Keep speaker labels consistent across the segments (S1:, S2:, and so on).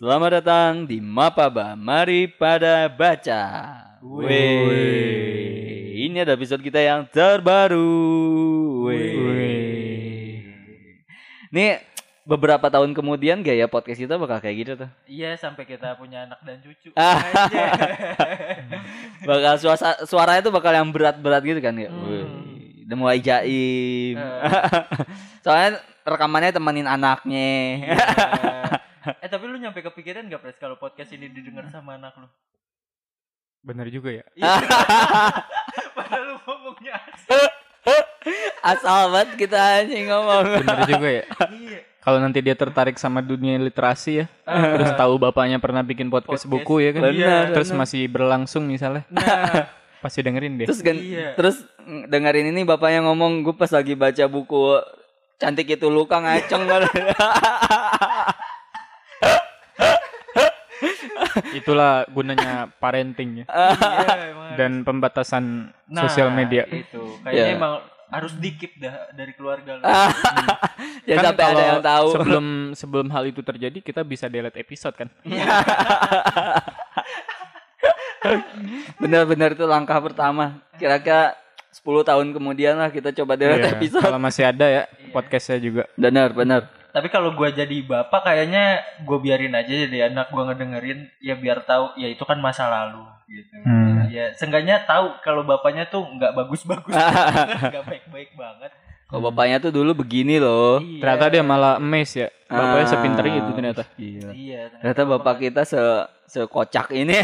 S1: Selamat datang di Mapaba. Mari pada baca. Wih. Ini ada episode kita yang terbaru. Wih. Nih beberapa tahun kemudian gaya podcast kita bakal kayak gitu tuh.
S2: Iya sampai kita punya anak dan cucu.
S1: Bakal suara suaranya tuh bakal yang berat-berat gitu kan ya.
S2: Hmm.
S1: Mulai jaim.
S2: Eh.
S1: Soalnya rekamannya temenin anaknya.
S2: Iya. Eh tapi lu nyampe kepikiran gak Pres kalau podcast ini didengar sama anak lu?
S3: Bener juga ya.
S2: Iya. Padahal lu ngomongnya.
S1: Asal banget kita anjing ngomong.
S3: Bener juga ya.
S2: Iya.
S3: Kalau nanti dia tertarik sama dunia literasi ya, terus tahu bapaknya pernah bikin podcast,
S2: Podcast.
S3: buku ya kan,
S1: Benar,
S3: terus
S1: benar.
S3: masih berlangsung misalnya,
S2: Nah,
S3: pasti dengerin deh.
S1: Terus
S2: Iya.
S1: terus dengerin ini bapaknya ngomong gue pas lagi baca buku cantik itu luka ngaceng
S3: Itulah gunanya parenting ya
S2: iya emang.
S3: dan pembatasan
S2: Nah,
S3: sosial media.
S2: Itu kayaknya
S1: Iya.
S2: emang harus dikip dah dari keluarga lu.
S1: ya
S3: Kan
S1: sampai ada yang tahu.
S3: Sebelum sebelum hal itu terjadi kita bisa delete episode kan.
S1: Benar-benar itu langkah pertama. Kira-kira 10 tahun kemudian lah kita coba delete
S3: Iya,
S1: episode.
S3: Kalau masih ada ya podcastnya juga.
S1: Benar, benar.
S2: Tapi kalau gua jadi bapak kayaknya gue biarin aja jadi anak gua ngedengerin ya biar tahu ya itu kan masa lalu gitu.
S3: Hmm.
S2: Ya seenggaknya tahu kalau bapaknya tuh nggak bagus-bagus, nggak baik-baik banget.
S1: Kok bapaknya tuh dulu begini loh.
S2: Iya.
S3: Ternyata dia malah emes ya. Bapaknya
S1: Ah.
S3: sepinter itu ternyata.
S1: Iya.
S2: Iya.
S1: Ternyata bapak kita se sekocak ini.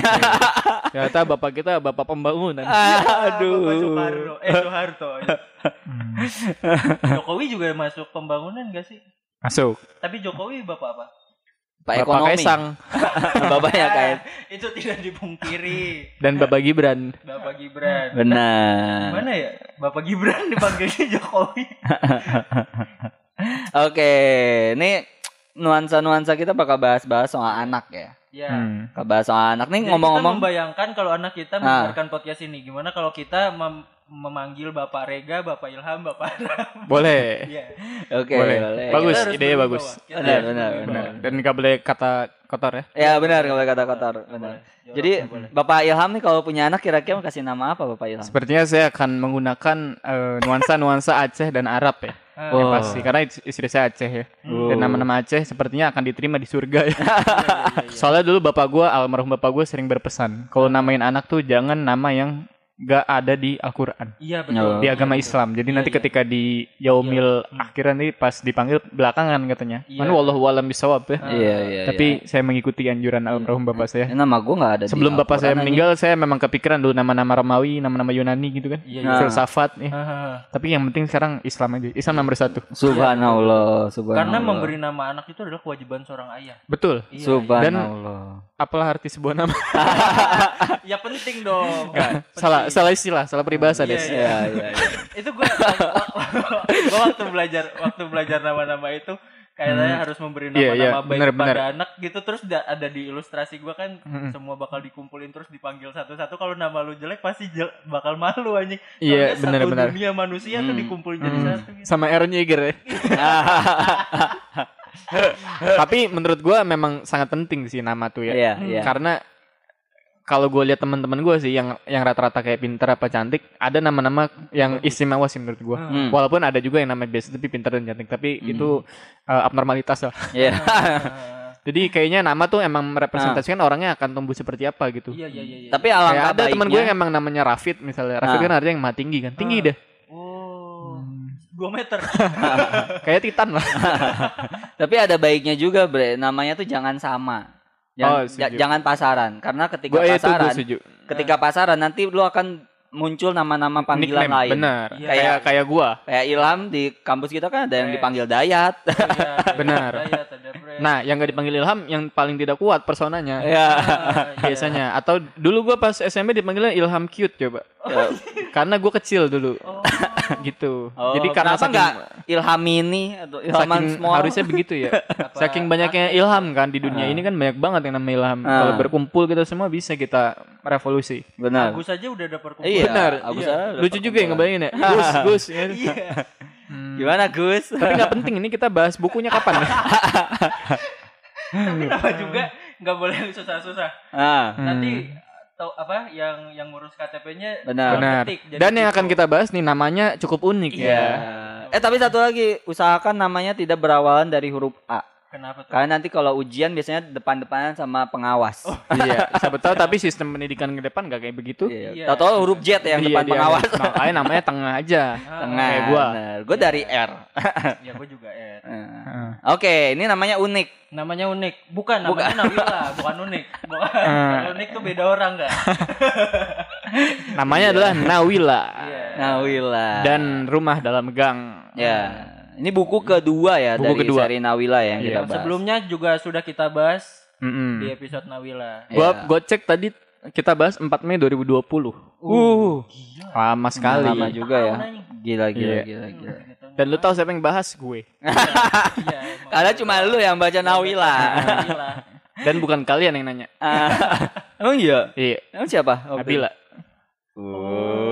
S3: Ternyata bapak kita bapak pembangunan.
S1: Aduh.
S2: Bapak Soekarno, eh Soeharto. ya.
S3: Hmm.
S2: Jokowi juga masuk pembangunan gak sih?
S3: Masuk.
S2: Tapi Jokowi bapak apa?
S1: Pak
S3: Bapak
S1: ekonomi.
S3: Kaisang
S1: Bapaknya kayak
S2: itu tidak dipungkiri.
S3: dan Bapak Gibran.
S2: Bapak Gibran.
S1: benar.
S2: Mana ya? Bapak Gibran dipanggilnya Jokowi.
S1: Oke, ini nuansa-nuansa kita bakal bahas-bahas soal anak ya.
S2: Ya.
S3: Hmm.
S1: Bahas soal anak nih
S2: Jadi kita
S1: ngomong-ngomong.
S2: membayangkan kalau anak kita
S1: Ah.
S2: mendengarkan podcast ini gimana kalau kita mem- memanggil Bapak Rega, Bapak Ilham, Bapak Ram.
S3: Boleh.
S2: Iya.
S1: Oke,
S3: Boleh.
S1: boleh.
S3: Bagus, idenya
S2: berwibawa.
S3: bagus.
S1: Benar, benar, benar.
S3: Dan nggak boleh kata kotor ya.
S1: Ya benar kalau kata kotor, benar.
S2: Boleh.
S1: Jadi
S2: Boleh.
S1: Bapak Ilham nih kalau punya anak kira-kira mau kasih nama apa Bapak Ilham?
S3: Sepertinya saya akan menggunakan eh, nuansa-nuansa Aceh dan Arab ya.
S2: Ah,
S3: Yang
S1: Oh.
S3: pasti karena is- istri saya Aceh ya.
S1: Oh.
S3: Dan nama-nama Aceh sepertinya akan diterima di surga ya.
S2: iya, iya, iya.
S3: Soalnya dulu bapak gua almarhum bapak gua sering berpesan, kalau namain anak tuh jangan nama yang gak ada di Al-Qur'an.
S2: Iya betul.
S3: Di agama
S2: Iya,
S3: Islam. Jadi
S2: Iya,
S3: nanti
S2: iya.
S3: ketika di yaumil akhiran nih pas dipanggil belakangan katanya.
S2: Iya.
S3: Mana wallahu alam bisawab ya.
S2: Ah.
S1: Iya, iya.
S3: Tapi saya mengikuti anjuran almarhum bapak saya.
S1: iya. Ini nama gua nggak ada. di
S3: Sebelum bapak saya meninggal, saya memang kepikiran dulu nama-nama Romawi, nama-nama Yunani gitu kan.
S2: Iya, iya.
S3: Filsafat ya. Tapi yang penting sekarang Islam aja. Islam nomor satu.
S1: Subhanallah, subhanallah.
S2: Karena memberi nama anak itu adalah kewajiban seorang ayah.
S3: Betul.
S2: Iya,
S1: Subhanallah.
S3: Apalah arti sebuah nama?
S2: iya. Ya penting dong.
S3: Enggak, salah salah istilah, salah peribahasa,
S2: Iya,
S3: Des.
S2: iya.
S1: Iya, iya, iya.
S2: itu gue gua waktu belajar waktu belajar nama-nama itu kayaknya harus memberi
S3: Iya,
S2: nama-nama
S3: iya,
S2: baik
S3: benar,
S2: pada
S3: benar.
S2: anak gitu terus da- ada di ilustrasi gue kan
S3: Mm-mm.
S2: semua bakal dikumpulin terus dipanggil satu-satu kalau nama lu jelek pasti jel- bakal malu anjing
S3: Iya,
S2: Soalnya
S3: benar,
S2: satu
S3: benar.
S2: dunia manusia tuh
S1: Hmm.
S2: dikumpulin jadi
S3: Hmm.
S2: satu gitu.
S3: Sama Aaron Yeager ya. Tapi menurut gua memang sangat penting sih nama tuh ya.
S1: Iya, iya.
S3: Karena kalau gue lihat teman-teman gue sih yang yang rata-rata kayak pinter apa cantik, ada nama-nama yang istimewa sih menurut gua.
S1: Hmm.
S3: Walaupun ada juga yang namanya biasa tapi pinter dan cantik, tapi
S1: Hmm.
S3: itu uh, abnormalitas lah.
S1: Iya.
S2: Ah,
S3: Jadi kayaknya nama tuh emang merepresentasikan orangnya akan tumbuh seperti apa gitu.
S2: iya iya iya iya.
S1: Tapi
S3: Kayak
S1: alangkah
S3: ada teman gue
S1: baiknya-
S3: yang emang namanya Rafid misalnya. Rafid
S1: Ah.
S3: kan artinya yang mah tinggi kan. Tinggi
S2: Ah.
S3: deh.
S2: oh dua meter
S3: Kayak Titan lah.
S1: Tapi ada baiknya juga, Bre. Namanya tuh jangan sama. Jangan,
S3: Oh, setuju.
S1: jangan pasaran karena ketika
S3: itu gue
S1: pasaran,
S3: setuju.
S1: ketika pasaran nanti lu akan muncul nama-nama panggilan
S3: Nickname,
S1: lain.
S3: Benar.
S2: Iya.
S3: Kayak kayak gua.
S1: Kayak Ilham di kampus kita kan ada yang dipanggil Dayat.
S2: Iya, ada
S3: Benar.
S2: Dayat.
S3: Nah, yang gak dipanggil Ilham yang paling tidak kuat personanya.
S1: ya.
S2: Iya.
S3: Biasanya atau dulu gua pas SMP dipanggilnya Ilham cute coba. Karena gua kecil dulu.
S2: Oh.
S3: gitu.
S1: Oh,
S3: Jadi karena
S1: kenapa
S3: saking,
S1: nggak Ilham ini atau Ilhaman
S3: saking
S1: small?
S3: harusnya begitu ya.
S2: Apa-
S3: saking banyaknya ilham kan di dunia
S1: Ah.
S3: ini kan banyak banget yang namanya ilham.
S1: Ah.
S3: Kalau berkumpul kita semua bisa kita revolusi.
S1: Benar.
S2: Agus aja udah ada perkumpulan.
S1: Iya,
S3: Benar.
S1: Agus
S2: Iya.
S3: Lucu juga ya ngebayangin ya. Gus, Gus. ya.
S2: Iya.
S3: Hmm.
S1: Gimana Gus?
S3: Tapi nggak penting ini kita bahas bukunya kapan ya?
S2: Tapi nama juga nggak boleh susah-susah.
S1: Ah,
S3: Hmm.
S2: Nanti tau apa yang yang ngurus KTP-nya
S1: Benar.
S3: Benar.
S2: ketik, jadi
S3: Dan yang
S2: gitu.
S3: akan kita bahas nih namanya cukup unik
S2: Iya.
S3: ya.
S1: Eh tapi satu lagi, usahakan namanya tidak berawalan dari huruf A.
S2: kenapa tuh?
S1: Karena nanti kalau ujian biasanya depan-depanan sama pengawas.
S3: iya, siapa tahu tapi sistem pendidikan ke depan gak kayak begitu.
S1: Iya.
S2: Iya.
S1: Tahu-tahu huruf Z yang
S3: Iya,
S1: depan
S3: dia-
S1: pengawas.
S3: Makanya namanya tengah aja.
S2: Ah,
S1: Tengah.
S3: Kayak gua.
S1: Gue dari R.
S2: Ya gue juga R.
S1: Eh. Oke, ini namanya unik.
S2: Namanya unik. Bukan, namanya
S1: Bukan.
S2: Nabila, bukan unik. Bukan.
S3: Ah.
S2: Kalau unik tuh beda orang kan?
S3: Namanya adalah Nawila.
S2: Iya.
S1: Nawila.
S3: Dan rumah dalam gang.
S1: ya, ini buku kedua ya
S3: Buku
S1: dari
S3: kedua.
S1: seri Nawila yang
S3: Iya.
S1: kita bahas.
S2: Sebelumnya juga sudah kita bahas
S3: Mm-mm.
S2: di episode Nawila.
S3: Gua
S1: Iya.
S3: gua cek tadi kita bahas 4 Mei 2020. Uh, lama sekali.
S1: Lama juga ya. Gila gila
S3: Iya.
S1: gila gila.
S3: Dan lu tahu siapa yang bahas gue?
S2: Iya, emang.
S1: Karena cuma lu yang baca Nawila.
S2: Nawila.
S3: Dan bukan kalian yang nanya.
S1: Ah, Emang iya?
S3: Iya,
S1: Emang siapa?
S3: Nabila.
S1: Oh.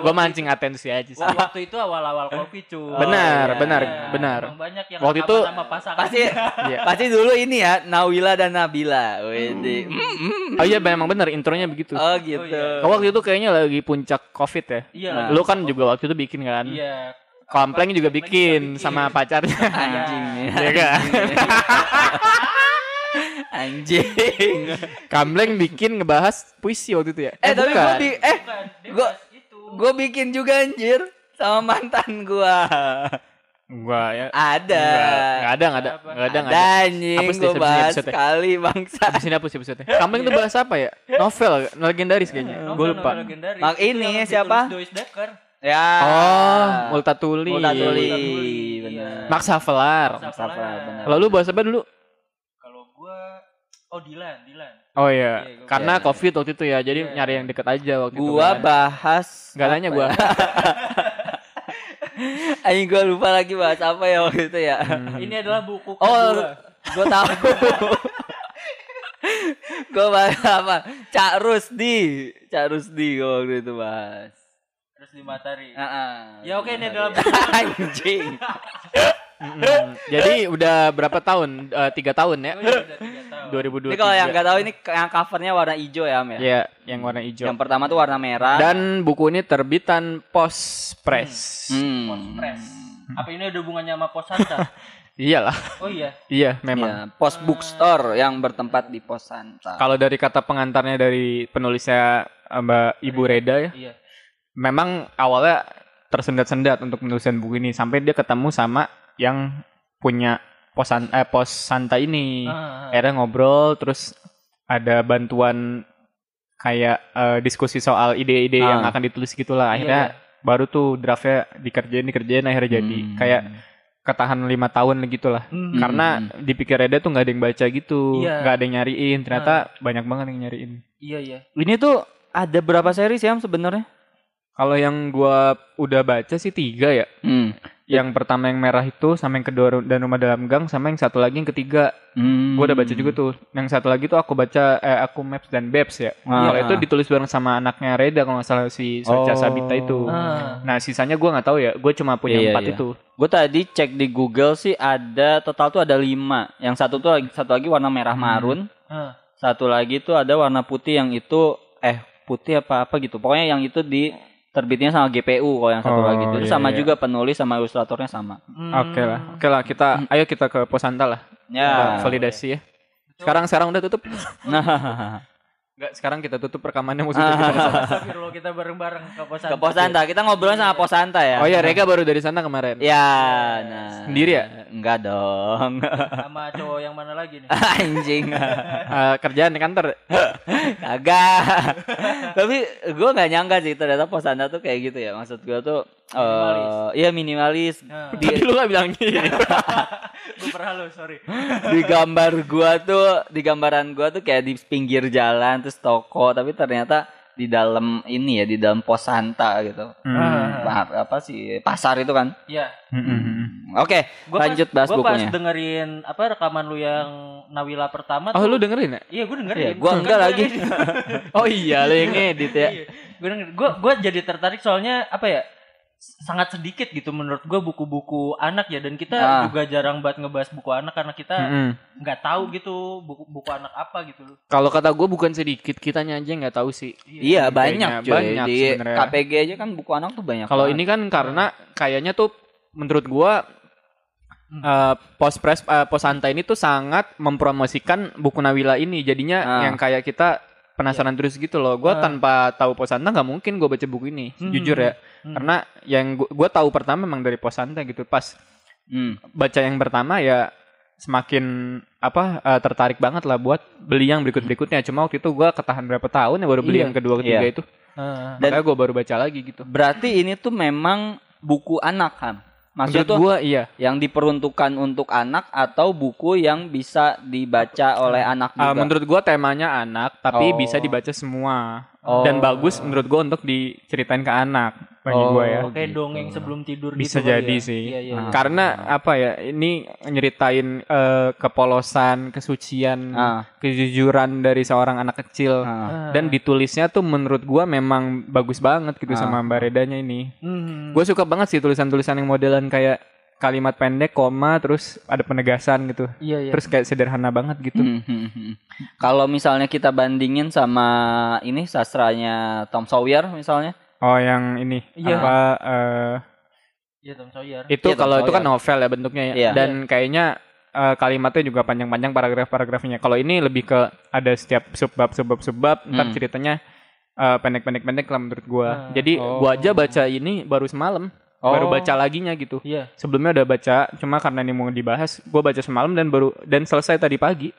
S3: Gua mancing,
S2: Iya,
S3: mancing atensi aja sih.
S2: Waktu itu awal-awal kopi cuy.
S3: Benar,
S1: iya,
S3: benar,
S1: iya.
S3: benar.
S2: Emang banyak yang
S3: Waktu itu-
S2: sama pasangan.
S1: Pasti
S3: Iya.
S1: pasti dulu ini ya Nawila dan Nabila. Wede.
S3: Oh iya, memang benar intronya begitu.
S1: Oh gitu.
S2: iya.
S3: Oh, waktu itu kayaknya lagi puncak Covid ya.
S2: Iya.
S1: Nah.
S3: Lu kan juga waktu itu bikin kan?
S2: Iya.
S3: Kompleng juga bikin
S2: juga bikin.
S3: sama pacarnya.
S1: Anjing.
S3: Iya kan?
S1: Anjing.
S3: Kampleng bikin ngebahas puisi waktu itu ya?
S1: Eh tapi
S3: bukan.
S1: gua bi eh
S2: Bukan,
S1: Gua- gua bikin juga anjir sama mantan gua.
S3: Gua ya.
S1: Ada.
S3: Enggak ada, enggak ada. Enggak ada, enggak
S1: Ada
S3: ada.
S1: anjing gua bahas sekali bangsa.
S3: Habis ini hapus episode Kampleng itu bahas apa ya? Novel, legendaris kayaknya.
S2: Novel-
S3: Gue lupa.
S1: Mak ini
S2: yang
S1: siapa?
S2: Dois Dekker.
S1: Ya.
S3: Oh, Multatuli.
S1: Multatuli.
S2: Multatuli,
S1: benar.
S2: iya.
S3: Max Havelaar.
S2: Max
S1: Safra,
S2: Havelaar.
S1: benar.
S3: Lalu bahas apa dulu?
S2: Kalau gua oh Dilan, Dilan.
S3: Oh iya,
S2: Iya, gua-
S3: karena
S1: Iya.
S3: Covid waktu itu ya, jadi
S2: Iya.
S3: nyari yang deket aja waktu itu.
S1: Gua
S3: kan.
S1: bahas
S3: Nggak nanya gua.
S1: ya? Anjing gua lupa lagi bahas apa ya waktu itu ya.
S3: Hmm.
S2: Ini adalah buku
S1: Oh,
S2: kedua.
S1: gua tahu. gua bahas apa? Cak Rusdi. Cak Rusdi gua waktu itu bahas.
S2: Terus di Matahari.
S1: Heeh.
S2: Ya, oke, ini adalah
S1: anjing.
S3: Jadi udah berapa tahun? Eh, tiga tahun ya?
S2: Oh, iya, udah tiga tahun.
S3: 2023.
S1: Ini kalau yang nggak tahu ini yang covernya warna hijau ya, Am ya.
S3: Iya, yang warna hijau.
S1: Yang pertama tuh warna merah.
S3: Dan buku ini terbitan Post Press.
S1: hmm.
S2: Postpress. Apa ini ada hubungannya sama Posanta?
S3: Iyalah,
S2: Oh iya.
S3: iya memang.
S1: Iya, Pos Bookstore yang bertempat di Pos Santa.
S3: Kalau dari kata pengantarnya dari penulisnya eh, Mbak Ibu Reda ya,
S2: Iya.
S3: memang awalnya tersendat-sendat untuk menuliskan buku ini sampai dia ketemu sama yang punya posan eh pos Santa ini.
S2: Ah, ah.
S3: Akhirnya ngobrol terus ada bantuan kayak eh, diskusi soal ide-ide yang
S1: Ah.
S3: akan ditulis gitulah. Akhirnya
S2: Iya,
S3: baru tuh draftnya dikerjain dikerjain akhirnya jadi
S1: Hmm.
S3: kayak ketahan lima tahun gitulah.
S2: Hmm.
S3: Karena di pikir Reda tuh nggak ada yang baca gitu,
S2: Iya.
S3: nggak ada yang nyariin. Ternyata banyak banget yang nyariin.
S2: Iya, iya.
S1: Ini tuh ada berapa seri sih Am sebenarnya?
S3: Kalau yang gua udah baca sih tiga ya.
S1: Hmm.
S3: Yang pertama yang merah itu, sama yang kedua dan rumah dalam gang, sama yang satu lagi yang ketiga.
S1: Hmm.
S3: Gua udah baca juga tuh. Yang satu lagi tuh aku baca eh aku Maps dan Babes ya.
S1: Ah.
S3: Kalau itu ditulis bareng sama anaknya Reda kalau nggak salah si Socha
S1: Oh.
S3: Sabita itu.
S2: Ah.
S3: Nah sisanya gua nggak tahu ya. Gue cuma punya
S1: Iya,
S3: empat
S1: iya.
S3: itu.
S1: Gue tadi cek di Google sih ada total tuh ada lima. Yang satu tuh satu lagi warna merah
S3: Hmm.
S1: marun,
S2: Ah.
S1: satu lagi tuh ada warna putih yang itu eh putih apa apa gitu. Pokoknya yang itu di terbitnya sama GPU kalau yang satu
S3: Oh,
S1: lagi itu
S3: iya,
S1: sama
S3: iya.
S1: juga penulis sama ilustratornya sama.
S2: Hmm.
S3: Oke lah, oke lah kita, ayo kita ke Posanta lah.
S1: Ya.
S3: Validasi ya. Sekarang sekarang udah tutup.
S1: Nah,
S3: Enggak, sekarang kita tutup rekamannya maksudnya kita
S2: kita bareng-bareng ke Posanta.
S1: ke Posanta. Kita ngobrol sama Posanta ya.
S3: Oh iya, Rega baru dari sana kemarin.
S1: Ya, nah.
S3: Sendiri ya?
S1: Enggak dong.
S2: Sama cowok yang mana lagi nih?
S1: Anjing.
S3: Eh, kerjaan di kantor.
S1: Kagak. Tapi gue nggak nyangka sih ternyata Posanta tuh kayak gitu ya. Maksud gue tuh eh
S2: Minimalis.
S1: iya minimalis.
S2: Nah,
S1: Di,
S3: Tadi lu gak bilang gitu.
S2: gue perhalu, sorry.
S1: di gambar gua tuh, di gambaran gua tuh kayak di pinggir jalan terus toko, tapi ternyata di dalam ini ya, di dalam Posanta gitu.
S3: Hmm.
S1: Apa, apa sih pasar itu kan?
S2: Iya.
S3: Hmm.
S1: Oke,
S2: Gua
S1: lanjut
S2: pas,
S1: bahas
S2: gua
S1: bukunya.
S2: pas dengerin apa rekaman lu yang Nawila pertama
S3: Oh
S2: tuh.
S3: lu dengerin ya?
S2: Iya, gue dengerin.
S1: Iya, gua enggak
S2: gua
S1: lagi.
S3: Oh iya, lu yang ngedit ya.
S2: Iya. Gue denger, gue gue jadi tertarik soalnya apa ya? Sangat sedikit gitu menurut gua buku-buku anak ya dan kita
S1: Ah.
S2: juga jarang banget ngebahas buku anak karena kita nggak tahu gitu buku buku anak apa gitu.
S3: Kalau kata gue bukan sedikit, kitanya aja nggak tahu sih.
S1: Iya banyak
S3: Kayaknya
S1: cuy.
S3: banyak
S1: Di. KPG aja kan buku anak tuh banyak.
S3: Kalau ini kan karena kayaknya tuh menurut gua
S2: Hmm.
S3: eh, pos press eh, pos santai ini tuh sangat mempromosikan buku Nawila ini. Jadinya
S1: Ah.
S3: yang kayak kita penasaran terus gitu loh. Gua
S2: Ah.
S3: tanpa tahu pos santai nggak mungkin gua baca buku ini,
S2: Hmm.
S3: jujur ya.
S2: Hmm.
S3: Karena yang gua, gua tahu pertama memang dari pos santai gitu. Pas
S1: Hmm.
S3: baca yang pertama ya semakin apa eh, tertarik banget lah buat beli yang berikut berikutnya. Cuma waktu itu gua ketahan berapa tahun ya baru beli
S2: Iya.
S3: yang kedua ketiga
S1: Iya.
S3: itu.
S1: Dan-
S3: Makanya gua baru baca lagi gitu.
S1: Berarti ini tuh memang buku anak kan?
S3: Menurut
S1: tuh
S3: gua iya.
S1: yang diperuntukkan untuk anak atau buku yang bisa dibaca oleh anak
S3: Ah,
S1: juga.
S3: menurut gua temanya anak, tapi
S1: Oh.
S3: bisa dibaca semua.
S1: Oh.
S3: Dan bagus menurut gua untuk diceritain ke anak bagi
S1: Oh.
S3: gua ya.
S2: Oke
S1: gitu.
S2: dongeng sebelum tidur
S3: Bisa
S2: gitu
S3: jadi
S2: ya.
S3: sih.
S2: Iya, iya,
S1: Ah.
S2: iya.
S3: Karena apa ya? Ini nyeritain eh, kepolosan, kesucian,
S1: Ah,
S3: kejujuran dari seorang anak kecil.
S1: ah.
S3: Dan ditulisnya tuh menurut gua memang bagus banget gitu
S1: Ah.
S3: sama Mbak Redanya ini.
S2: Hmm.
S3: Gue suka banget sih tulisan-tulisan yang modelan kayak kalimat pendek, koma, terus ada penegasan gitu.
S2: Iya, iya.
S3: Terus kayak sederhana banget gitu.
S1: Hmm, hmm, hmm. Kalau misalnya kita bandingin sama ini sastranya Tom Sawyer misalnya,
S3: Oh, yang ini
S2: Iya.
S3: apa eh,
S2: Iya Tom Sawyer.
S3: itu
S1: Iya, Tom
S3: kalau itu kan novel ya bentuknya ya.
S1: Iya.
S3: Dan kayaknya eh, kalimatnya juga panjang-panjang paragraf-paragrafnya. Kalau ini lebih ke ada setiap subbab subbab subbab, ntar
S1: Hmm.
S3: ceritanya eh, pendek-pendek-pendek lah menurut gua.
S2: Ah.
S3: Jadi
S1: Oh.
S3: gua aja baca ini baru semalam, baru
S1: Oh.
S3: baca laginya gitu.
S2: Iya.
S3: Sebelumnya udah baca, cuma karena ini mau dibahas, gua baca semalam dan baru dan selesai tadi pagi.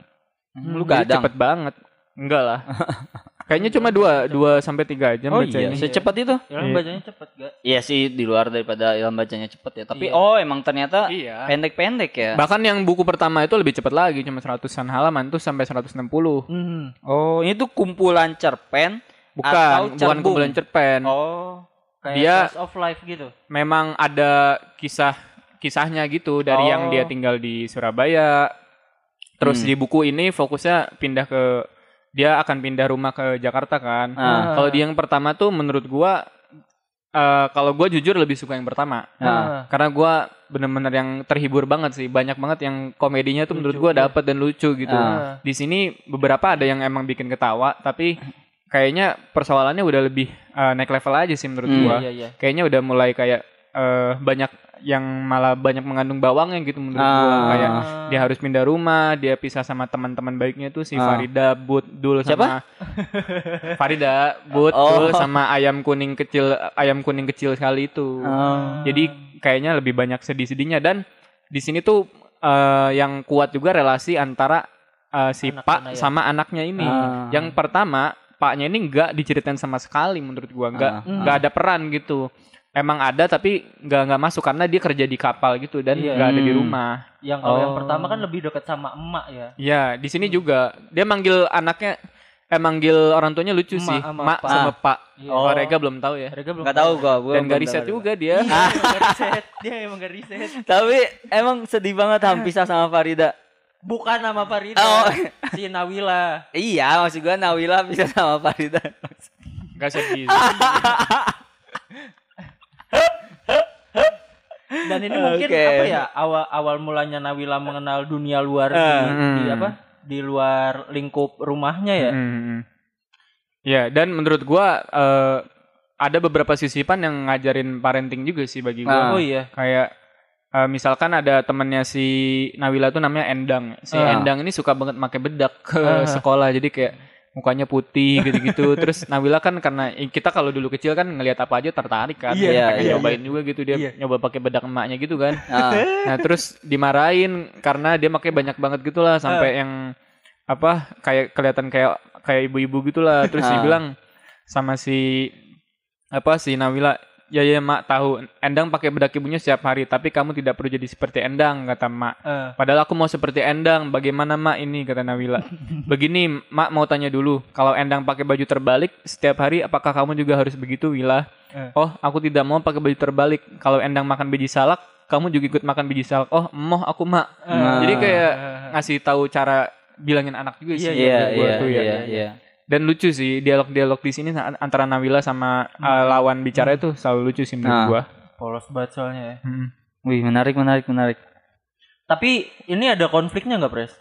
S1: Hmm, lu
S3: Jadi
S1: gadang.
S3: cepet banget. Enggak lah. Kayaknya cuma dua dua sampai tiga jam
S1: Oh
S3: baca
S1: iya,
S3: ini.
S1: secepat itu?
S2: Ilham
S3: Iya.
S2: bacanya cepet gak?
S1: Iya sih di luar daripada ilham bacanya cepet ya. Tapi
S2: Iya.
S1: oh emang ternyata
S3: Iya.
S1: pendek-pendek ya.
S3: Bahkan yang buku pertama itu lebih cepat lagi, cuma seratusan halaman tuh sampai 160.
S2: Hmm.
S1: Oh, ini tuh kumpulan cerpen
S3: Bukan,
S1: Atau
S3: bukan kumpulan cerpen.
S1: Oh.
S2: Kayak
S3: Dia-
S2: of life gitu.
S3: Memang ada kisah kisahnya gitu dari
S1: Oh.
S3: yang dia tinggal di Surabaya. Terus
S1: Hmm.
S3: di buku ini fokusnya pindah ke dia akan pindah rumah ke Jakarta kan.
S1: Ah.
S3: Kalau di yang pertama tuh menurut gua eh, kalau gua jujur lebih suka yang pertama.
S1: Nah.
S3: Karena gua bener-bener yang terhibur banget sih. Banyak banget yang komedinya tuh menurut
S2: Lucu,
S3: gua
S2: iya.
S3: dapet dan lucu gitu.
S1: Ah.
S3: Di sini beberapa ada yang emang bikin ketawa, tapi kayaknya persoalannya udah lebih eh, naik level aja sih menurut
S1: Hmm.
S3: gua.
S2: Iya, iya.
S3: Kayaknya udah mulai kayak eh, banyak yang malah banyak mengandung bawangnya gitu menurut gua.
S1: Ah.
S3: Kayak dia harus pindah rumah, dia pisah sama teman-teman baiknya tuh si
S1: Ah.
S3: Farida, Bud, Dul sama
S1: Siapa?
S3: Farida, Bud,
S1: Oh.
S3: Dul sama ayam kuning kecil ayam kuning kecil sekali itu.
S1: Oh.
S3: Jadi kayaknya lebih banyak sedih-sedihnya dan di sini tuh eh, yang kuat juga relasi antara eh, si
S2: Anak
S3: Pak
S2: ya?
S3: sama anaknya ini.
S1: Ah.
S3: Yang pertama, Paknya ini nggak diceritain sama sekali menurut gua, nggak
S1: Ah.
S3: nggak ada peran gitu. Emang ada tapi nggak nggak masuk karena dia kerja di kapal gitu dan
S2: Iya.
S3: nggak ada di
S1: Hmm.
S3: rumah.
S2: Yang kalau yang
S1: Oh.
S2: pertama kan lebih dekat sama emak ya.
S3: Ya di sini juga dia manggil anaknya, eh manggil orang tuanya lucu
S2: Emak
S3: sih,
S2: sama
S3: mak sama pak.
S2: Iya.
S3: Oh, Rega belum tahu ya.
S2: Mereka belum
S1: Gak tahu gua, gua
S3: Dan gak riset juga dia.
S2: Iya, gak riset. Dia emang gak riset.
S1: Tapi emang sedih banget Ham pisah sama Farida.
S2: Bukan nama Farida.
S1: Oh.
S2: Si Nawila.
S1: Iya, maksud gua Nawila pisah sama Farida.
S3: Gak sedih.
S2: Dan ini mungkin
S1: Oke.
S2: apa ya awal awal mulanya Nawila mengenal dunia luar di,
S3: Hmm.
S2: di apa? Di luar lingkup rumahnya ya.
S3: Hmm. Ya, dan menurut gua eh, ada beberapa sisipan yang ngajarin parenting juga sih bagi gua.
S1: Ah.
S2: Oh iya.
S3: Kayak eh, misalkan ada temennya si Nawila tuh namanya Endang. Si
S1: Ah.
S3: Endang ini suka banget pakai bedak ke
S2: Ah.
S3: sekolah. Jadi kayak mukanya putih gitu-gitu. Terus Nawila kan karena kita kalau dulu kecil kan ngelihat apa aja tertarik kan.
S2: Iya,
S3: Dia pengen
S1: iya.
S3: nyobain juga gitu dia
S2: Iya.
S3: nyoba pakai bedak emaknya gitu kan.
S1: Ah.
S3: Nah terus dimarahin karena dia pakai banyak banget gitulah sampai yang apa kayak kelihatan kayak kayak ibu-ibu gitulah. Terus
S1: Ah.
S3: dibilang sama si apa si Nawila ya ya mak tahu Endang pakai bedak ibunya setiap hari tapi kamu tidak perlu jadi seperti Endang kata mak.
S2: Eh,
S3: Padahal aku mau seperti Endang. Bagaimana mak ini kata Nawila. Begini mak mau tanya dulu kalau Endang pakai baju terbalik setiap hari apakah kamu juga harus begitu Wila?
S2: Eh.
S3: Oh aku tidak mau pakai baju terbalik. Kalau Endang makan biji salak kamu juga ikut makan biji salak. Oh emoh aku mak.
S2: eh,
S3: Jadi kayak ngasih tahu cara bilangin anak juga sih.
S2: Iya,
S1: Iya,
S3: menurut gua
S1: iya, iya, iya.
S3: Dan lucu sih dialog-dialog di sini antara Nawila sama uh, lawan bicara itu selalu lucu sih menurut
S1: Nah.
S3: gua.
S2: polos banget soalnya ya.
S3: Hmm.
S1: Wih, menarik, menarik, menarik.
S2: Tapi ini ada konfliknya nggak Pres?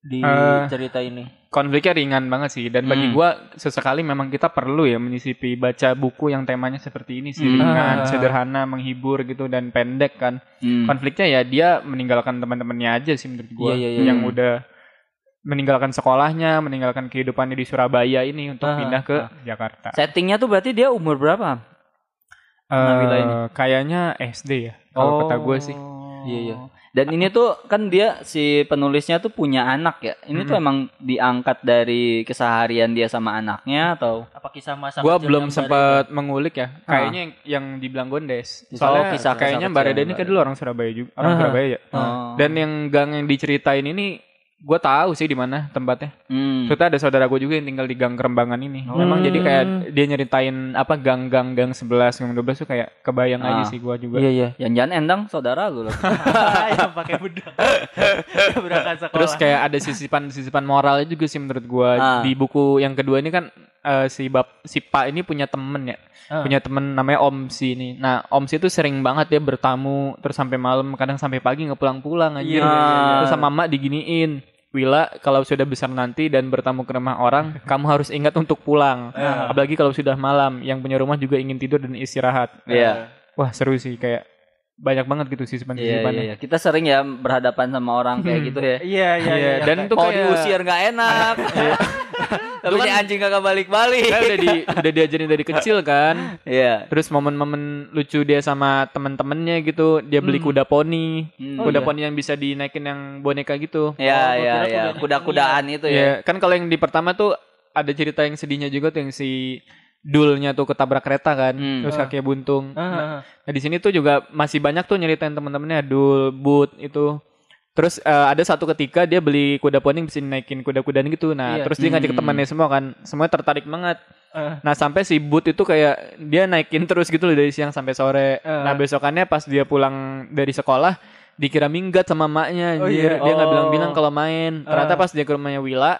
S2: Di
S3: Eh,
S2: cerita ini.
S3: konfliknya ringan banget sih dan bagi
S1: Hmm.
S3: gua sesekali memang kita perlu ya menyisipi baca buku yang temanya seperti ini sih
S1: Hmm.
S3: ringan,
S2: Ah.
S3: sederhana, menghibur gitu dan pendek kan.
S1: Hmm.
S3: Konfliknya ya dia meninggalkan teman-temannya aja sih menurut gua
S2: Iya, iya, iya.
S3: yang udah meninggalkan sekolahnya, meninggalkan kehidupannya di Surabaya ini untuk
S2: Ah,
S3: pindah ke
S2: ah.
S3: Jakarta.
S1: Settingnya tuh berarti dia umur berapa?
S3: Eh,
S1: ini.
S3: kayaknya SD ya. Kalau kata gue sih.
S2: Iya, iya.
S1: Dan ini tuh kan dia si penulisnya tuh punya anak ya. Ini tuh
S3: Mm-mm.
S1: emang diangkat dari keseharian dia sama anaknya atau
S2: Apa kisah masa
S3: Gua belum sempat mengulik ya.
S1: Ah.
S3: Kayaknya yang, yang dibilang Gondes.
S1: Oh,
S3: Soalnya
S1: kisah-
S3: kayaknya Mbak Reda ini kan dulu orang Surabaya juga, orang. Surabaya ya.
S1: Oh.
S3: Dan yang gang yang diceritain ini gue tahu sih di mana tempatnya.
S1: Hmm.
S3: Ada saudara gue juga yang tinggal di gang Kerembangan ini. Memang
S2: Hmm.
S3: jadi kayak dia nyeritain apa gang-gang gang 11, gang 12 tuh kayak kebayang
S1: Ah.
S3: aja sih gue juga.
S2: Iya, iya.
S1: Yang jangan endang saudara lu loh.
S2: yang pakai bedak. Berangkat sekolah.
S3: Terus kayak ada sisipan-sisipan moralnya juga sih menurut gua
S1: Ah.
S3: di buku yang kedua ini kan eh, si bap si Pak ini punya temen ya.
S2: Ah.
S3: Punya temen namanya Om Si ini. Nah, Om Si itu sering banget dia bertamu terus sampai malam, kadang sampai pagi nggak pulang-pulang aja.
S2: Iya, iya.
S3: Terus sama Mak diginiin. Wila, kalau sudah besar nanti dan bertamu ke rumah orang, kamu harus ingat untuk pulang.
S2: Ah.
S3: Apalagi kalau sudah malam, yang punya rumah juga ingin tidur dan istirahat.
S1: Iya.
S3: Wah, seru sih kayak banyak banget gitu
S1: Iya,
S3: sisipan-sisipannya.
S1: iya, iya. Kita sering ya berhadapan sama orang kayak gitu ya.
S2: Iya, iya,
S3: Iya,
S2: iya.
S3: dan itu kayak
S1: diusir nggak enak. Tapi
S3: Itu
S1: si
S3: kan-
S1: anjing kagak balik-balik.
S3: Kan udah di udah diajarin dari kecil kan.
S1: Iya.
S3: Terus momen-momen lucu dia sama temen-temennya gitu, dia beli kuda poni,
S1: Hmm.
S3: kuda
S2: iya.
S3: poni yang bisa dinaikin yang boneka gitu.
S1: Iya,
S2: Oh,
S1: iya, iya.
S2: kuda-
S1: Kuda-kudaan itu ya.
S3: Iya, kan kalau yang di pertama tuh ada cerita yang sedihnya juga tuh yang si Dulnya tuh ketabrak kereta kan,
S1: Hmm.
S3: terus
S2: Ah.
S3: kakinya buntung.
S2: Ah,
S3: Nah,
S2: ah.
S3: nah, di sini tuh juga masih banyak tuh nyeritain temen-temennya Dul, But itu. Terus eh, ada satu ketika dia beli kuda poni yang bisa naikin kuda-kudaan gitu. Nah,
S2: Iya.
S3: terus dia ngajak
S1: Hmm.
S3: temannya semua kan, semuanya tertarik banget.
S2: Ah.
S3: Nah sampai si Boot itu kayak dia naikin terus gitu loh dari siang sampai sore.
S2: Eh.
S3: Nah besokannya pas dia pulang dari sekolah dikira minggat sama maknya
S2: Oh, iya.
S3: Dia nggak
S2: Oh.
S3: bilang-bilang kalau main. Ternyata pas dia ke rumahnya Wila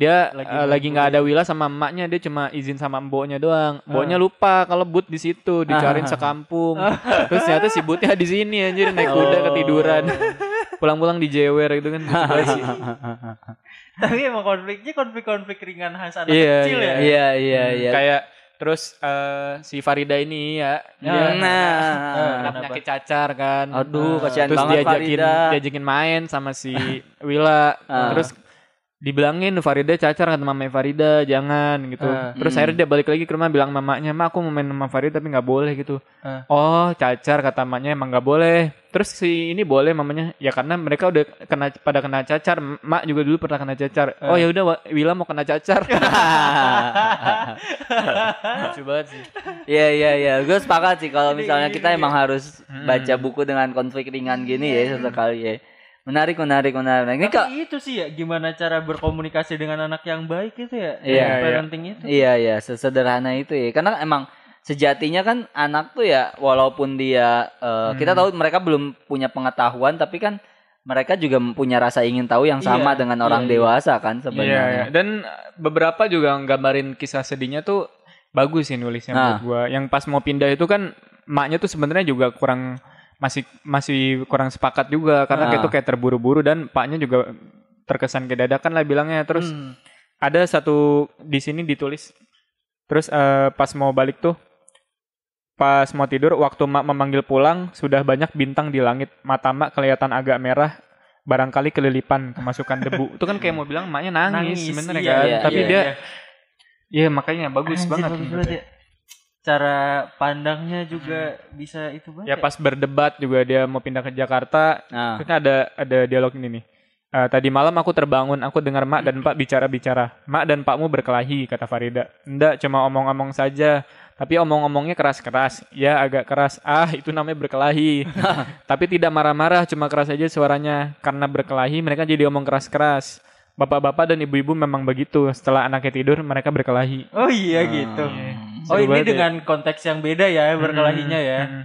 S3: dia
S2: Lagi
S3: lagi nggak ada Wila sama emaknya dia cuma izin sama mboknya doang. Mboknya lupa kalau Boot di situ dicariin sekampung. Terus ternyata si Bootnya di sini anjir naik kuda
S1: Oh.
S3: ketiduran. Pulang-pulang di jewer gitu kan.
S2: Tapi emang konfliknya konflik-konflik ringan khas anak
S3: Iya,
S2: kecil ya.
S1: Iya, iya, iya.
S3: Kayak terus eh, si Farida ini ya dia
S2: Nah.
S1: Nah.
S3: kena
S2: Kenapa?
S3: penyakit cacar kan.
S1: Aduh, kasihan
S3: terus
S1: banget
S3: diajakin
S1: Farida.
S3: diajakin main sama si Wila.
S1: Ah.
S3: Terus dibilangin Farida cacar kata mamanya Farida jangan gitu.
S2: Ah.
S3: Terus
S1: Hmm.
S3: akhirnya dia balik lagi ke rumah bilang mamanya, "Ma, aku mau main sama Farida tapi nggak boleh gitu."
S2: Ah.
S3: Oh, cacar kata mamanya emang nggak boleh. Terus si ini boleh mamanya, ya karena mereka udah kena pada kena cacar. Mak juga dulu pernah kena cacar. Oh ya udah Wila mau kena cacar. Lucu banget sih.
S1: Iya iya iya, gue sepakat sih kalau misalnya kita emang harus
S3: Hmm.
S1: baca buku dengan konflik ringan gini ya sesekali ya. Menarik menarik menarik. Ini kok
S2: Tapi itu sih ya gimana cara berkomunikasi dengan anak yang baik itu ya.
S1: Iya,
S2: Yang
S3: iya.
S2: parenting itu.
S1: iya iya sesederhana itu ya. Karena emang sejatinya kan anak tuh ya walaupun dia eh, kita tahu mereka belum punya pengetahuan tapi kan mereka juga punya rasa ingin tahu yang sama
S2: Iya,
S1: dengan orang
S2: iya, iya.
S1: dewasa kan
S3: Iya, iya.
S1: sebenarnya.
S3: dan uh, beberapa juga nggambarin kisah sedihnya tuh bagus sih nulisnya
S1: Nah.
S3: menurut gua. Yang pas mau pindah itu kan maknya tuh sebenarnya juga kurang masih masih kurang sepakat juga karena
S1: Nah.
S3: kayak itu kayak terburu-buru dan paknya juga terkesan kayak dadakan lah bilangnya. Terus
S2: Hmm.
S3: ada satu di sini ditulis terus eh, pas mau balik tuh pas mau tidur waktu mak memanggil pulang sudah banyak bintang di langit mata mak kelihatan agak merah barangkali kelilipan kemasukan debu itu kan kayak mau bilang maknya nangis,
S2: Nangis,
S3: sebenarnya
S2: iya,
S3: kan
S1: iya,
S3: tapi
S1: iya,
S3: dia
S2: iya.
S3: Iya makanya bagus
S2: Anjir,
S3: banget
S2: bagus banget ya. Cara pandangnya juga bisa itu banget.
S3: ya pas berdebat juga dia mau pindah ke Jakarta
S1: Nah,
S3: Terus ada ada dialog ini nih. Eh, tadi malam aku terbangun, aku dengar Mak dan Pak bicara-bicara. Mak dan Pakmu berkelahi, kata Farida. Enggak, cuma omong-omong saja. Tapi omong-omongnya keras-keras. Ya, agak keras. Ah, itu namanya berkelahi. Tapi tidak marah-marah, cuma keras aja suaranya. Karena berkelahi, mereka jadi omong keras-keras. Bapak-bapak dan ibu-ibu memang begitu. Setelah anaknya tidur, mereka berkelahi.
S2: Oh iya gitu.
S1: Hmm.
S2: Oh
S3: Seru
S2: ini
S3: banget ya.
S2: dengan konteks yang beda ya berkelahinya ya.
S3: Hmm.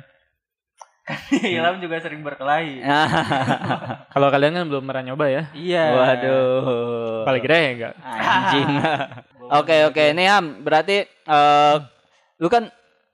S2: Ilham juga sering berkelahi.
S3: Kalau kalian kan belum pernah nyoba ya.
S2: Iya.
S1: Waduh.
S3: Paling kira ya enggak.
S1: Anjing. Oke oke, nih Ham, berarti eh lu kan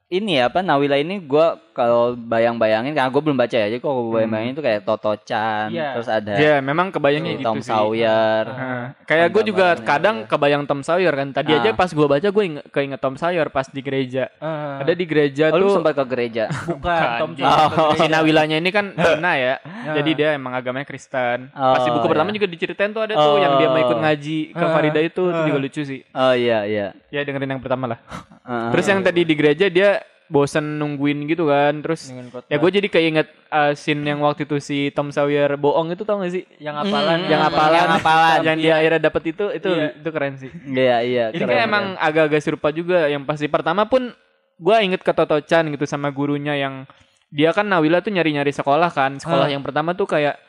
S1: ini ya apa Nawila ini gua kalau bayang-bayangin karena gue belum baca ya. Jadi kalau gue bayang-bayangin itu kayak Toto Chan,
S2: Iya.
S1: terus ada
S3: Ya, memang kebayangnya gitu
S1: Tom
S3: sih.
S1: Sawyer.
S3: Nah, kayak gue juga kadang
S1: gitu.
S3: kebayang Tom Sawyer kan. Tadi
S1: Ah.
S3: aja pas gue baca gue inget, keinget Tom Sawyer pas di gereja.
S2: Ah,
S3: Ada di gereja
S1: Oh, lu
S3: tuh
S1: sempat ke gereja.
S2: bukan Tom. Sawyer.
S3: si Nawilanya ini kan Cina ya. Jadi dia emang agamanya Kristen. Pas di
S1: Oh,
S3: buku pertama
S1: iya.
S3: juga diceritain tuh ada tuh yang dia mau ikut ngaji ke
S2: Ah.
S3: Farida itu, itu juga lucu sih.
S1: Oh iya iya.
S3: Ya dengerin yang pertama lah.
S1: Heeh.
S3: Terus yang tadi di gereja dia bosan nungguin gitu kan. Terus ya gue jadi keinget uh, scene yang waktu itu si Tom Sawyer bohong itu tau gak sih?
S2: yang apalan
S3: yang apalan,
S1: yang apalan.
S3: yang dia akhirnya dapet itu itu
S2: Iya.
S3: itu keren sih.
S1: Iya iya.
S3: Ini
S1: keren, keren.
S3: emang agak-agak serupa juga yang pasti pertama pun gue inget ke Toto Chan gitu sama gurunya yang dia kan Nawila tuh nyari-nyari sekolah kan sekolah
S2: Ah.
S3: yang pertama tuh kayak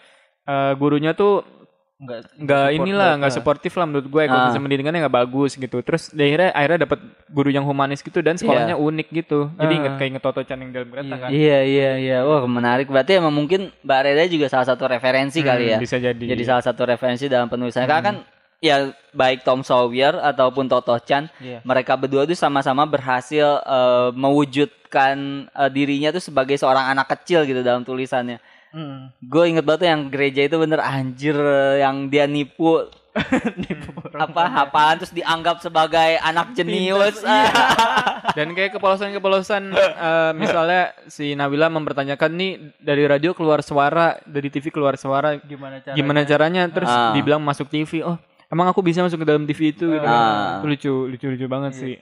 S3: eh, gurunya tuh
S2: enggak
S3: nggak
S2: support
S3: inilah nggak
S2: banget.
S3: suportif lah menurut gue kalau
S1: Ah.
S3: pendidikannya nggak bagus gitu terus akhirnya akhirnya dapat guru yang humanis gitu dan sekolahnya unik gitu jadi
S2: Ah.
S3: inget kayak inget Toto Chan yang dalam kereta kan
S1: Iya iya iya. Wah menarik. Berarti emang mungkin Mbak Reda juga salah satu referensi kali ya.
S3: Hmm, bisa jadi
S1: Jadi salah satu referensi dalam penulisannya. Karena kan ya baik Tom Sawyer ataupun Toto Chan,
S2: Iya.
S1: mereka berdua tuh sama-sama berhasil eh, mewujudkan eh, dirinya tuh sebagai seorang anak kecil gitu dalam tulisannya.
S2: Mm.
S1: Gue inget banget tuh yang gereja itu bener anjir yang dia nipu apa hafalan terus dianggap sebagai anak jenius. Ah.
S3: dan kayak kepolosan-kepolosan eh, misalnya si Nawila mempertanyakan nih dari radio keluar suara dari TV keluar suara
S2: gimana cara
S3: gimana caranya terus
S1: Ah.
S3: dibilang masuk TV oh emang aku bisa masuk ke dalam TV itu gitu.
S1: Ah.
S3: Itu lucu lucu lucu banget sih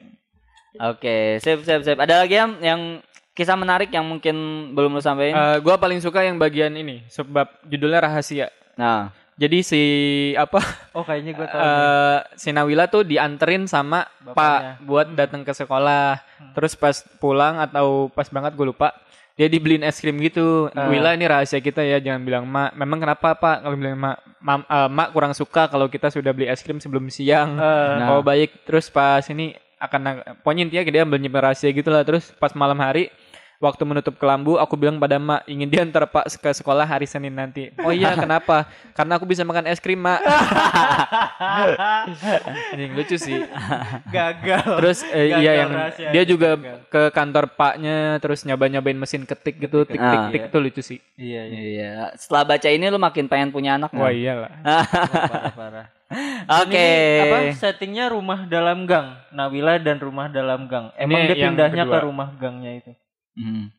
S1: Oke, sip sip sip. Ada lagi yang yang kisah menarik yang mungkin belum lu sampaikan?
S3: Eh, gua paling suka yang bagian ini sebab judulnya rahasia.
S1: Nah,
S3: jadi si apa?
S2: Oh kayaknya gue tahu nih.
S3: eh si Nawila tuh dianterin sama
S2: Bapaknya.
S3: Pak buat datang ke sekolah. Terus pas pulang atau pas banget gue lupa. Dia dibeliin es krim gitu. Wila ini rahasia kita ya jangan bilang mak memang kenapa pak? Kalau bilang mak mam, eh, mak kurang suka kalau kita sudah beli es krim sebelum siang.
S2: Eh,
S3: oh baik. Terus pas ini akan pokoknya intinya dia ambil nyimpen rahasia gitu lah. Terus pas malam hari waktu menutup kelambu aku bilang pada mak ingin diantar pak ke sekolah hari Senin nanti. Oh iya kenapa? Karena aku bisa makan es krim mak. Ini lucu sih.
S2: Gagal.
S3: Terus eh,
S2: Gagal
S3: iya yang
S2: rahasia,
S3: dia juga
S2: gagal.
S3: ke kantor paknya terus nyoba nyobain mesin ketik gitu tik tik
S1: Ah.
S3: tik itu lucu sih.
S2: Iya iya.
S1: Iya. Setelah baca ini lu makin pengen punya anak
S3: wah
S1: nggak?
S3: iyalah
S2: parah parah.
S1: Oke.
S2: Ini apa settingnya rumah dalam gang. Nawila dan rumah dalam gang. Emang
S3: Ini
S2: dia pindahnya ke rumah gangnya itu
S1: Hmm.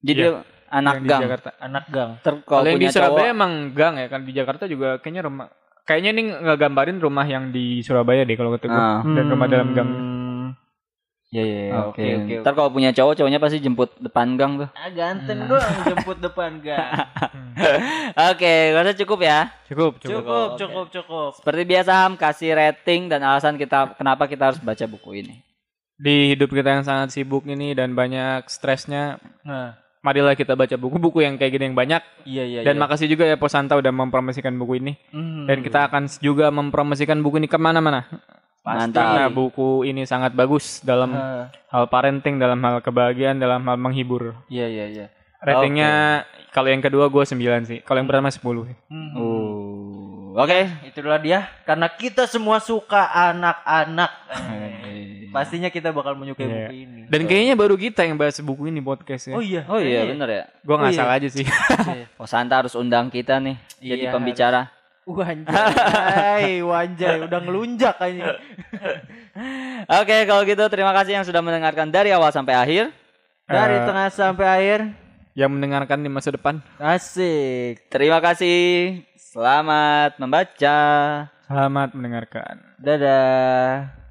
S1: Jadi
S3: Iya.
S1: anak
S3: Yang di
S1: gang.
S3: Jakarta
S2: anak gang
S1: Ter
S3: kalau
S1: kalau
S3: yang di Surabaya
S1: cowok.
S3: emang gang ya kan di Jakarta juga kayaknya rumah kayaknya ini nggak gambarin rumah yang di Surabaya deh kalau kata gue
S1: Ah.
S3: dan rumah dalam gang
S2: Hmm. ya ya ya,
S1: Oke.
S2: oke oke
S1: Ntar kalau punya cowok, cowoknya pasti jemput depan gang tuh.
S2: Ah, ganteng doang jemput depan gang
S1: Oke, gua rasa cukup ya.
S3: cukup cukup
S2: cukup cukup cukup
S1: Seperti biasa Ham kasih rating dan alasan kita kenapa kita harus baca buku ini.
S3: Di hidup kita yang sangat sibuk ini dan banyak stresnya
S2: nah
S3: marilah kita baca buku-buku yang kayak gini yang banyak
S2: iya iya
S3: dan
S2: iya.
S3: makasih juga ya Posanta udah mempromosikan buku ini
S2: Hmm.
S3: dan kita akan juga mempromosikan buku ini ke mana-mana
S1: Mantap.
S3: karena buku ini sangat bagus dalam
S2: Ah,
S3: hal parenting dalam hal kebahagiaan dalam hal menghibur
S2: iya iya iya
S3: ratingnya kalau yang kedua gue 9 sih kalau yang pertama 10
S2: Hmm.
S1: Uh. Oke.
S2: itulah dia karena kita semua suka anak-anak pastinya kita bakal menyukai
S3: Iya.
S2: buku ini
S3: dan kayaknya baru kita yang bahas buku ini podcast ya
S2: oh iya
S1: Oh iya bener ya.
S3: gue nggak
S2: Oh, iya.
S3: salah aja sih
S1: Oh Santa harus undang kita nih jadi
S2: Iya,
S1: pembicara.
S2: Wanjay, wanjay, udah ngelunjak kayaknya.
S1: Oke, kalau gitu terima kasih yang sudah mendengarkan dari awal sampai akhir.
S2: Dari
S3: Eh.
S2: tengah sampai akhir,
S3: yang mendengarkan di masa depan
S2: asik.
S1: Terima kasih. Selamat membaca.
S3: selamat mendengarkan
S2: Dadah.